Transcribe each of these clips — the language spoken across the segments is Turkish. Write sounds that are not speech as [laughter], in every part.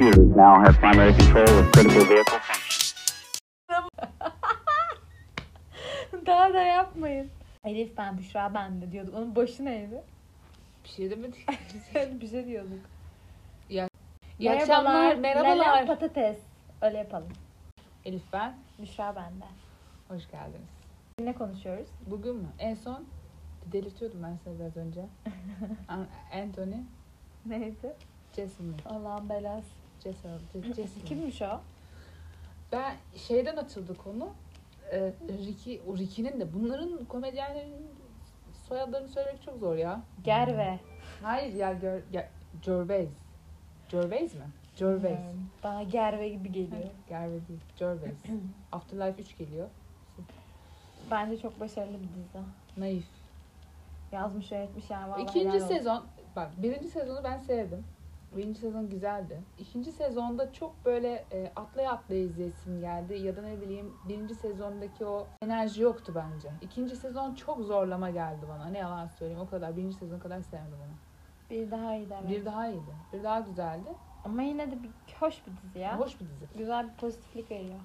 computers now have primary control of critical vehicle functions. [laughs] Daha da yapmayın. Elif ben Büşra ben de diyorduk. Onun başı neydi? Bir şey demedik. [laughs] bir şey diyorduk. İyi akşamlar, merhabalar. patates. Öyle yapalım. Elif ben. Büşra bende. Hoş geldiniz. Ne konuşuyoruz? Bugün mü? En son delirtiyordum ben seni biraz önce. [laughs] An- Anthony, Neydi? Jason? Allah'ın belası. Jason. Kimmiş o? Ben şeyden açıldı konu. Ee, Ricky, o Ricky'nin de bunların komedyenlerin soyadlarını söylemek çok zor ya. Gerve. Hayır ya gör, ya, Gervais. Gervais mi? Gervais. Hmm, Bana Gerve gibi geliyor. Gervais değil. Gervais. [clears throat] Afterlife 3 geliyor. Bence çok başarılı bir dizi. Naif. Yazmış öğretmiş yani. Vallahi İkinci sezon, bak birinci sezonu ben sevdim. Birinci sezon güzeldi. İkinci sezonda çok böyle e, atlaya atlaya izleyesim geldi. Ya da ne bileyim birinci sezondaki o enerji yoktu bence. İkinci sezon çok zorlama geldi bana. Ne yalan söyleyeyim o kadar. Birinci sezon kadar sevmedim onu. Bir daha iyi evet. Bir daha iyiydi. Bir daha güzeldi. Ama yine de bir hoş bir dizi ya. Hoş bir dizi. Güzel bir pozitiflik veriyor.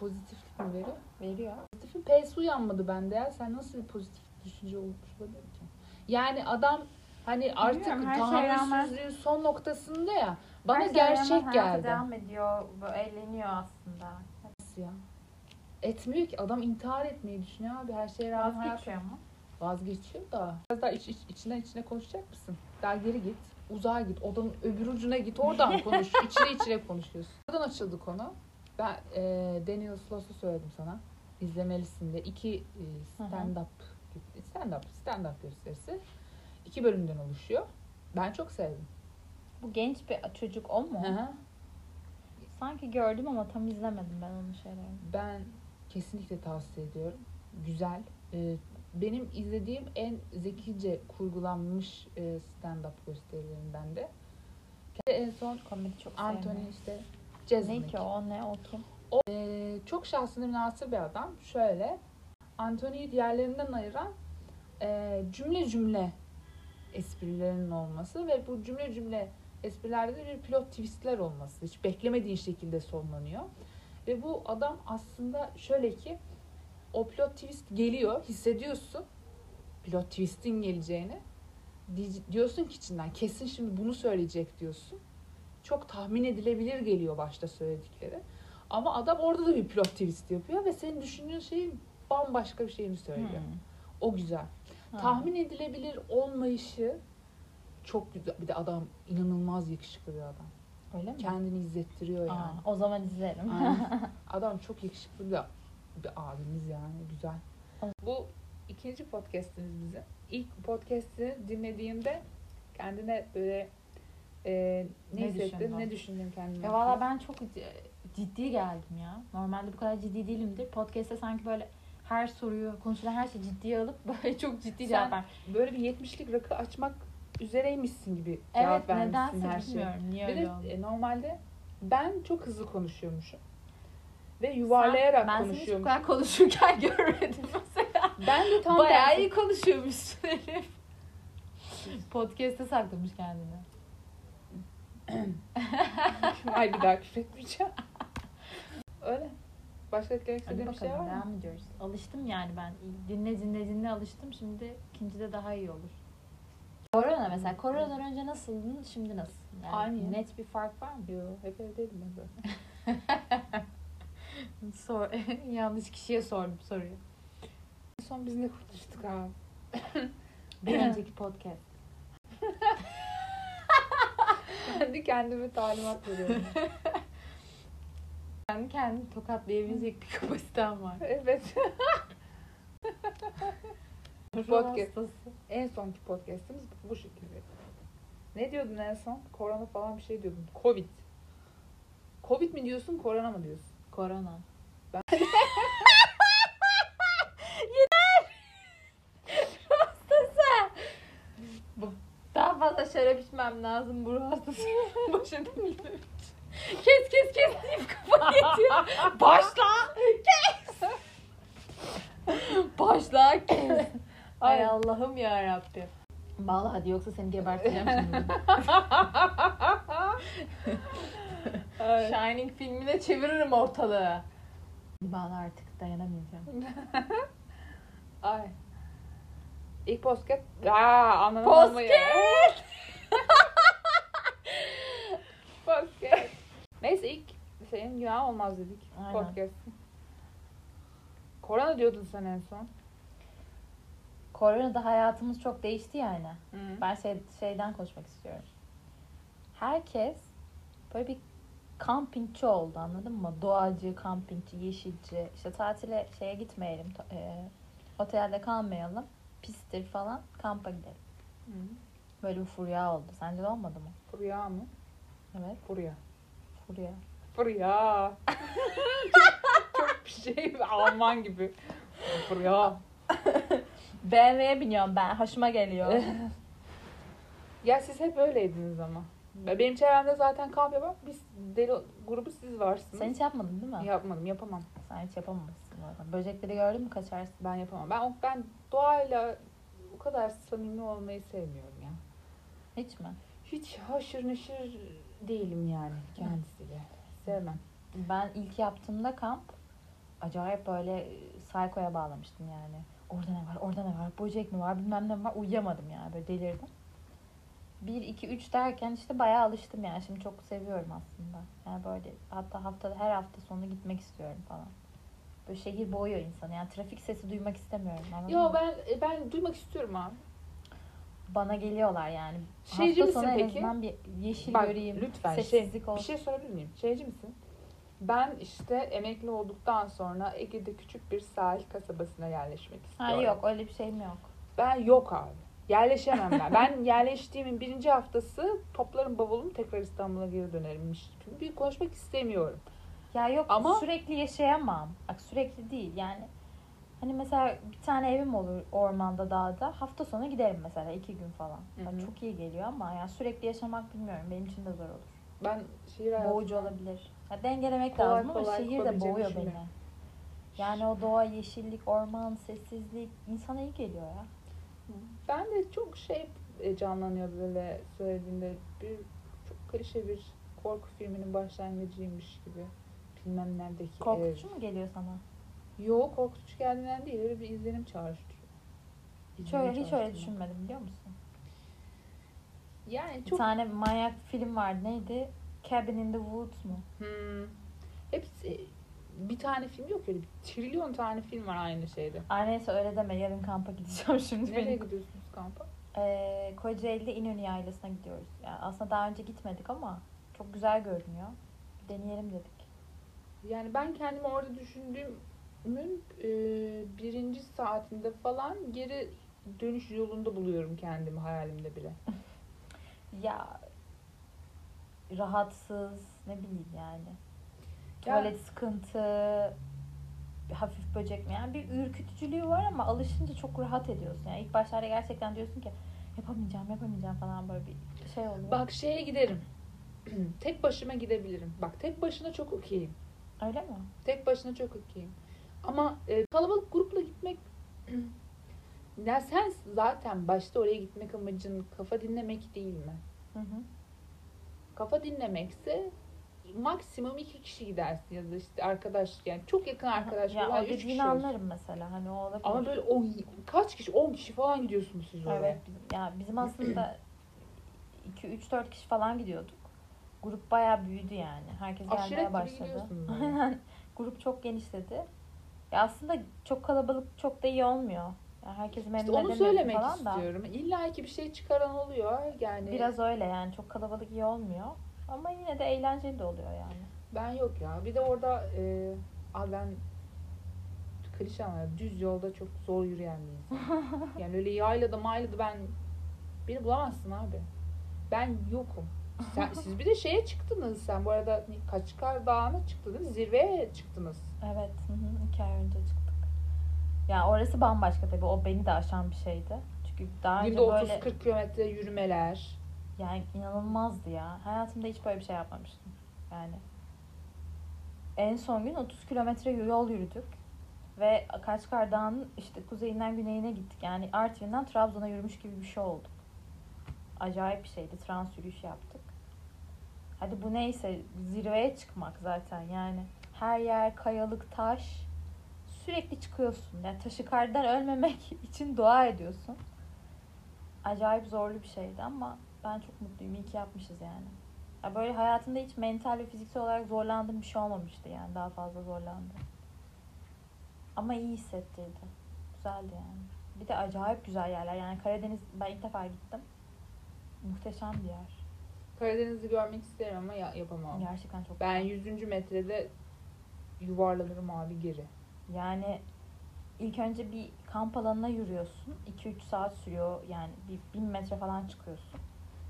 Pozitiflik mi veriyor? Veriyor. Pozitifin P'si uyanmadı bende ya. Sen nasıl bir pozitif düşünce olmuş olabilir ki? Yani adam hani artık Bilmiyorum, her şeye rağmen- tahammülsüzlüğün son noktasında ya. Bana Her şeye gerçek rağmen hayata geldi. devam ediyor. Böyle eğleniyor aslında. Nasıl ya? Etmiyor ki. Adam intihar etmeyi düşünüyor abi. Her şeye rağmen hayat Vazgeçiyor ama. vazgeçiyor da. Biraz daha iç, iç, içine içine konuşacak mısın? Daha geri git. Uzağa git. Odanın öbür ucuna git. Oradan konuş. [laughs] içine içine konuşuyorsun. Oradan açıldı konu. Ben e, Daniel Sloss'u söyledim sana. İzlemelisin de. İki e, stand-up stand-up stand-up gösterisi. İki bölümden oluşuyor. Ben çok sevdim. Bu genç bir çocuk o mu? Hı hı. Sanki gördüm ama tam izlemedim ben onun şeylerini. Ben kesinlikle tavsiye ediyorum. Güzel. Ee, benim izlediğim en zekice kurgulanmış e, stand-up gösterilerinden de. En son Komedi çok Anthony işte Ne Jeselnik. ki o ne o kim? Ee, çok şahsına münasır bir adam. Şöyle, Anthony'yi diğerlerinden ayıran e, cümle cümle esprilerinin olması ve bu cümle cümle esprilerde de bir pilot twistler olması. Hiç beklemediğin şekilde sonlanıyor. Ve bu adam aslında şöyle ki o pilot twist geliyor, hissediyorsun pilot twist'in geleceğini. Di- Diyorsun ki içinden kesin şimdi bunu söyleyecek diyorsun. Çok tahmin edilebilir geliyor başta söyledikleri. Ama adam orada da bir plot twist yapıyor ve senin düşündüğün şeyin bambaşka bir şeyini söylüyor. Hmm. O güzel. Ha. Tahmin edilebilir olmayışı çok güzel. Bir de adam inanılmaz yakışıklı bir adam. Öyle mi? Kendini izlettiriyor yani. Aa, o zaman izlerim. Aynen. [laughs] adam çok yakışıklı bir, bir abimiz yani. Güzel. Bu ikinci podcast'imiz bizim. İlk podcast'i dinlediğimde kendine böyle e, ne, Ne hissettin? düşündün? Ne düşündün kendine? ya valla ben çok ciddi geldim ya. Normalde bu kadar ciddi değilimdir. Podcast'te sanki böyle her soruyu, konuşulan her şeyi ciddiye alıp [laughs] böyle çok ciddi Sen cevap ver. böyle bir 70'lik rakı açmak üzereymişsin gibi cevap Evet vermişsin nedense her şeye. bilmiyorum. Niye Bir öyle de oldu. e, normalde ben çok hızlı konuşuyormuşum. Ve yuvarlayarak ben seni hiç bu konuşuyormuşum. kadar konuşurken [laughs] görmedim mesela. Ben de tam Bayağı tersi. iyi konuşuyormuşsun Elif. Podcast'te saklamış kendini. [clears throat] Ay bir daha küfretmeyeceğim. Öyle. Başka eklemek istediğin bir şey bakalım var mı? devam ediyoruz. Alıştım yani ben. Dinle dinle dinle alıştım. Şimdi ikincide daha iyi olur. Korona mesela. Koronadan önce nasıldın, şimdi nasılsın? Yani Aynı. Net bir fark var mı? Yo, hep evdeydim ben zaten. [laughs] Sor. [laughs] Yanlış kişiye sordum soruyu. En son biz ne konuştuk abi? [laughs] Bir önceki podcast. Kendi kendime talimat veriyorum. Kendi kendini tokatlayabilecek bir kapasitem var. evet. [laughs] Podcast. En sonki podcastimiz bu şekilde. Ne diyordun en son? Korona falan bir şey diyordun. Covid. Covid mi diyorsun, korona mı diyorsun? Korona. Ben- [laughs] Yeter! Hastası! Bu, daha fazla şarap içmem lazım bu hastası. [laughs] Dinlemek için. Kes kes kes deyip kafayı yetiyor. Başla! Kes! Başla kes. Ay Allah'ım ya Rabbim. Bağla hadi yoksa seni geberteceğim şimdi. Shining filmine çeviririm ortalığı. Ben artık dayanamayacağım. Ay. İlk podcast. Aa. Podcast! podcast. Neyse ilk günah olmaz dedik. Aynen. Podcast. Korona diyordun sen en son. Koronada hayatımız çok değişti yani. Hı. Ben şey, şeyden konuşmak istiyorum. Herkes böyle bir kampingçi oldu anladın mı? Doğacı, kampingçi, yeşilci. İşte tatile şeye gitmeyelim. e, otelde kalmayalım. Pistir falan. Kampa gidelim. Hı. Böyle bir furya oldu. Sence de olmadı mı? Furya mı? Evet. Furya. Furya. Furya. [laughs] çok, çok bir şey Alman gibi. Furya. BMW'ye biniyorum ben. Hoşuma geliyor. [laughs] Ya siz hep öyleydiniz ama. Benim çevremde zaten kamp yapan biz deli grubu siz varsınız. Sen hiç yapmadın değil mi? Yapmadım, yapamam. Sen hiç yapamamışsın zaten. Böcekleri gördün mü kaçarsın. Ben yapamam. Ben ben doğayla o kadar samimi olmayı sevmiyorum ya. Hiç mi? Hiç haşır neşir değilim yani kendisiyle. Sevmem. Ben ilk yaptığımda kamp acayip böyle e, psycho'ya bağlamıştım yani. Orada ne var, orada ne var, böcek mi var, bilmem ne var. Uyuyamadım yani böyle delirdim. 1, 2, 3 derken işte bayağı alıştım yani. Şimdi çok seviyorum aslında. Yani böyle hatta haftada her hafta sonu gitmek istiyorum falan. Böyle şehir boğuyor insanı. Yani trafik sesi duymak istemiyorum. Yo mı? ben e, ben duymak istiyorum abi. Bana geliyorlar yani. Şeyci hafta misin en peki? azından bir yeşil Bak göreyim. lütfen şey, sessizlik bir olsun. şey sorabilir miyim? Şeyci misin? Ben işte emekli olduktan sonra Ege'de küçük bir sahil kasabasına yerleşmek Ha istiyorum. yok öyle bir şeyim yok. Ben yok abi. Yerleşemem ben. ben [laughs] yerleştiğimin birinci haftası toplarım bavulumu tekrar İstanbul'a geri dönerimmiş. Çünkü bir konuşmak istemiyorum. Ya yok Ama- sürekli yaşayamam. Bak sürekli değil yani. Hani mesela bir tane evim olur ormanda dağda. Hafta sonu giderim mesela iki gün falan. Hı hı. çok iyi geliyor ama yani sürekli yaşamak bilmiyorum. Benim için de zor olur. Ben şehir hayatı... Boğucu olabilir. Ya dengelemek Kolay lazım ama kolay şehir de boğuyor beni. Yani o doğa, yeşillik, orman, sessizlik insana iyi geliyor ya. Ben de çok şey e, canlanıyor böyle söylediğinde. Bir çok klişe bir korku filminin başlangıcıymış gibi. Bilmem neredeki Korkutucu mu geliyor sana? Yok korkutucu geldiğinden değil. Öyle bir izlenim çağrıştırıyor. Hiç öyle, hiç öyle düşünmedim biliyor musun? Yani Bir çok tane manyak film vardı. Neydi? Cabin in the Woods mu? Hmm. Hepsi bir tane film yok öyle bir trilyon tane film var aynı şeyde. Ay neyse öyle deme. Yarın kampa gideceğim [laughs] şimdi. Nereye benim. gidiyorsunuz kampa? Ee, Kocaeli'de İnönü Yaylası'na gidiyoruz. Yani aslında daha önce gitmedik ama çok güzel görünüyor. Bir deneyelim dedik. Yani ben kendimi orada düşündüğümün e, birinci saatinde falan geri dönüş yolunda buluyorum kendimi hayalimde bile. [laughs] Ya rahatsız ne bileyim yani. Ya- Tuvalet sıkıntı, bir hafif böcek mi? Yani bir ürkütücülüğü var ama alışınca çok rahat ediyorsun. Yani ilk başlarda gerçekten diyorsun ki yapamayacağım, yapamayacağım falan böyle bir şey oluyor. Bak şeye giderim. [clears throat] tek başıma gidebilirim. Bak tek başına çok okeyim. Öyle mi? Tek başına çok okeyim. Ama e, kalabalık grupla gitmek [clears throat] ya sen zaten başta oraya gitmek amacın kafa dinlemek değil mi? Hı hı. Kafa dinlemekse maksimum iki kişi gidersin ya da işte arkadaş yani çok yakın arkadaş ya falan o üç kişi anlarım mesela. Hani o olabilir. Ama böyle on, kaç kişi? 10 kişi falan gidiyorsunuz siz oraya. Evet. Bizim, ya bizim aslında 2 3 4 kişi falan gidiyorduk. Grup bayağı büyüdü yani. Herkes Aşiret gelmeye başladı. [laughs] Aynen. Grup çok genişledi. Ya aslında çok kalabalık çok da iyi olmuyor. Yani herkes memnun İşte onu söylemek falan da. istiyorum. İlla ki bir şey çıkaran oluyor. Yani Biraz öyle yani çok kalabalık iyi olmuyor. Ama yine de eğlenceli de oluyor yani. ben yok ya. Bir de orada e, abi ben klişe ama düz yolda çok zor yürüyen bir insanım. [laughs] yani öyle yaylada maylada ben beni bulamazsın abi. Ben yokum. Sen, siz bir de şeye çıktınız sen bu arada Kaçkar Dağı'na çıktınız. Zirveye çıktınız. Evet. Hı hı, iki ay önce çıktık. Ya orası bambaşka tabii. O beni de aşan bir şeydi. Çünkü daha önce Günde 30-40 böyle kilometre yürümeler. yani inanılmazdı ya. Hayatımda hiç böyle bir şey yapmamıştım. Yani en son gün 30 kilometre yol yürüdük. Ve Kaçkar Dağı'nın işte kuzeyinden güneyine gittik. Yani Artvin'den Trabzon'a yürümüş gibi bir şey oldu. Acayip bir şeydi. Trans yürüyüş yaptık. Hadi bu neyse zirveye çıkmak zaten yani. Her yer kayalık taş. Sürekli çıkıyorsun. Yani taşikardan ölmemek [laughs] için dua ediyorsun. Acayip zorlu bir şeydi ama ben çok mutluyum. İyi ki yapmışız yani. Ya böyle hayatımda hiç mental ve fiziksel olarak zorlandığım bir şey olmamıştı yani. Daha fazla zorlandım. Ama iyi hissettirdi. Güzeldi yani. Bir de acayip güzel yerler. Yani Karadeniz ben ilk defa gittim. Muhteşem bir yer. Karadeniz'i görmek isterim ama ya, yapamam. Gerçekten çok Ben güzel. 100. metrede yuvarlanırım abi geri. Yani ilk önce bir kamp alanına yürüyorsun. 2-3 saat sürüyor. Yani bir 1000 metre falan çıkıyorsun.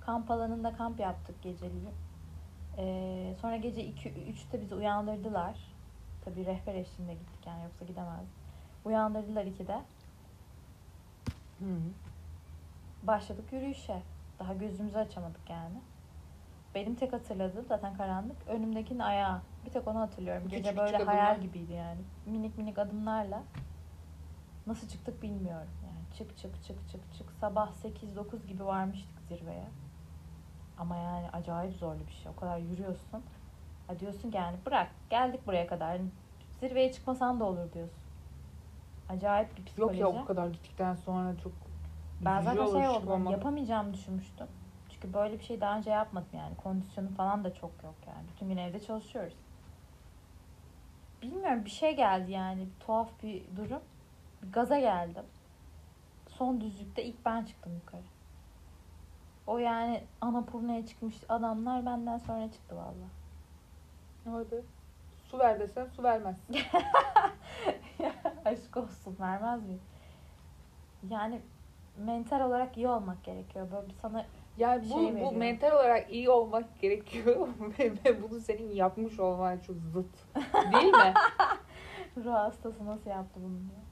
Kamp alanında kamp yaptık geceliği. Ee, sonra gece 2-3'te bizi uyandırdılar. Tabii rehber eşliğinde gittik yani yoksa gidemezdik. Uyandırdılar 2'de. Hı hı. Başladık yürüyüşe. Daha gözümüzü açamadık yani. Benim tek hatırladığım zaten karanlık. Önümdekinin ayağı. Bir tek onu hatırlıyorum. Gece küçük böyle hayal adımlar. gibiydi yani. Minik minik adımlarla. Nasıl çıktık bilmiyorum. Yani çık çık çık çık çık. Sabah 8-9 gibi varmıştık zirveye. Ama yani acayip zorlu bir şey. O kadar yürüyorsun. Ha diyorsun ki yani bırak geldik buraya kadar. Yani zirveye çıkmasan da olur diyorsun. Acayip bir Yok psikoloji. ya o kadar gittikten sonra çok Ben zaten şey oldum çıkmamak. yapamayacağımı düşünmüştüm. Çünkü böyle bir şey daha önce yapmadım yani. Kondisyonu falan da çok yok yani. Bütün gün evde çalışıyoruz. Bilmiyorum bir şey geldi yani. Tuhaf bir durum. Bir gaza geldim. Son düzlükte ilk ben çıktım yukarı. O yani Anapurna'ya çıkmış adamlar benden sonra çıktı valla. Hadi. Su ver desen su vermez. [laughs] [laughs] Aşk olsun vermez mi? Yani mental olarak iyi olmak gerekiyor. Böyle bir sana Yani bu, Şey bu mental olarak iyi olmak gerekiyor [laughs] ve, bunu senin yapmış olman çok zıt. Değil mi? [laughs] Ruh hastası nasıl yaptı bunu diye.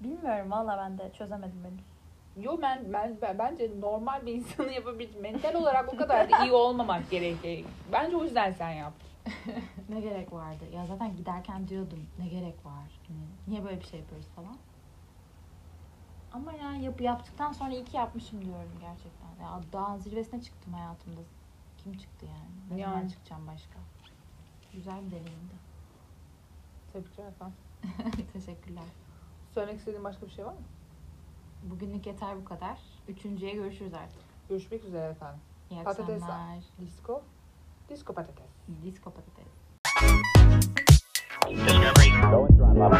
Bilmiyorum valla ben de çözemedim henüz. Yo ben, ben, ben bence normal bir insanın [laughs] yapabileceği mental olarak o kadar da iyi olmamak gerekiyor. Bence o yüzden sen yaptın. ne gerek vardı? Ya zaten giderken diyordum ne gerek var? Hani niye böyle bir şey yapıyoruz falan. Ama yani yapı yaptıktan sonra iyi ki yapmışım diyorum gerçekten. Ya dağın zirvesine çıktım hayatımda. Kim çıktı yani? Ne zaman Yani. çıkacağım başka? Güzel bir deneyimdi. Tebrikler efendim. [laughs] Teşekkürler. Söylemek istediğin başka bir şey var mı? Bugünlük yeter bu kadar. Üçüncüye görüşürüz artık. Görüşmek üzere efendim. İyi Patatesler. akşamlar. Disco. Disco patates. Disco patates. Discovery.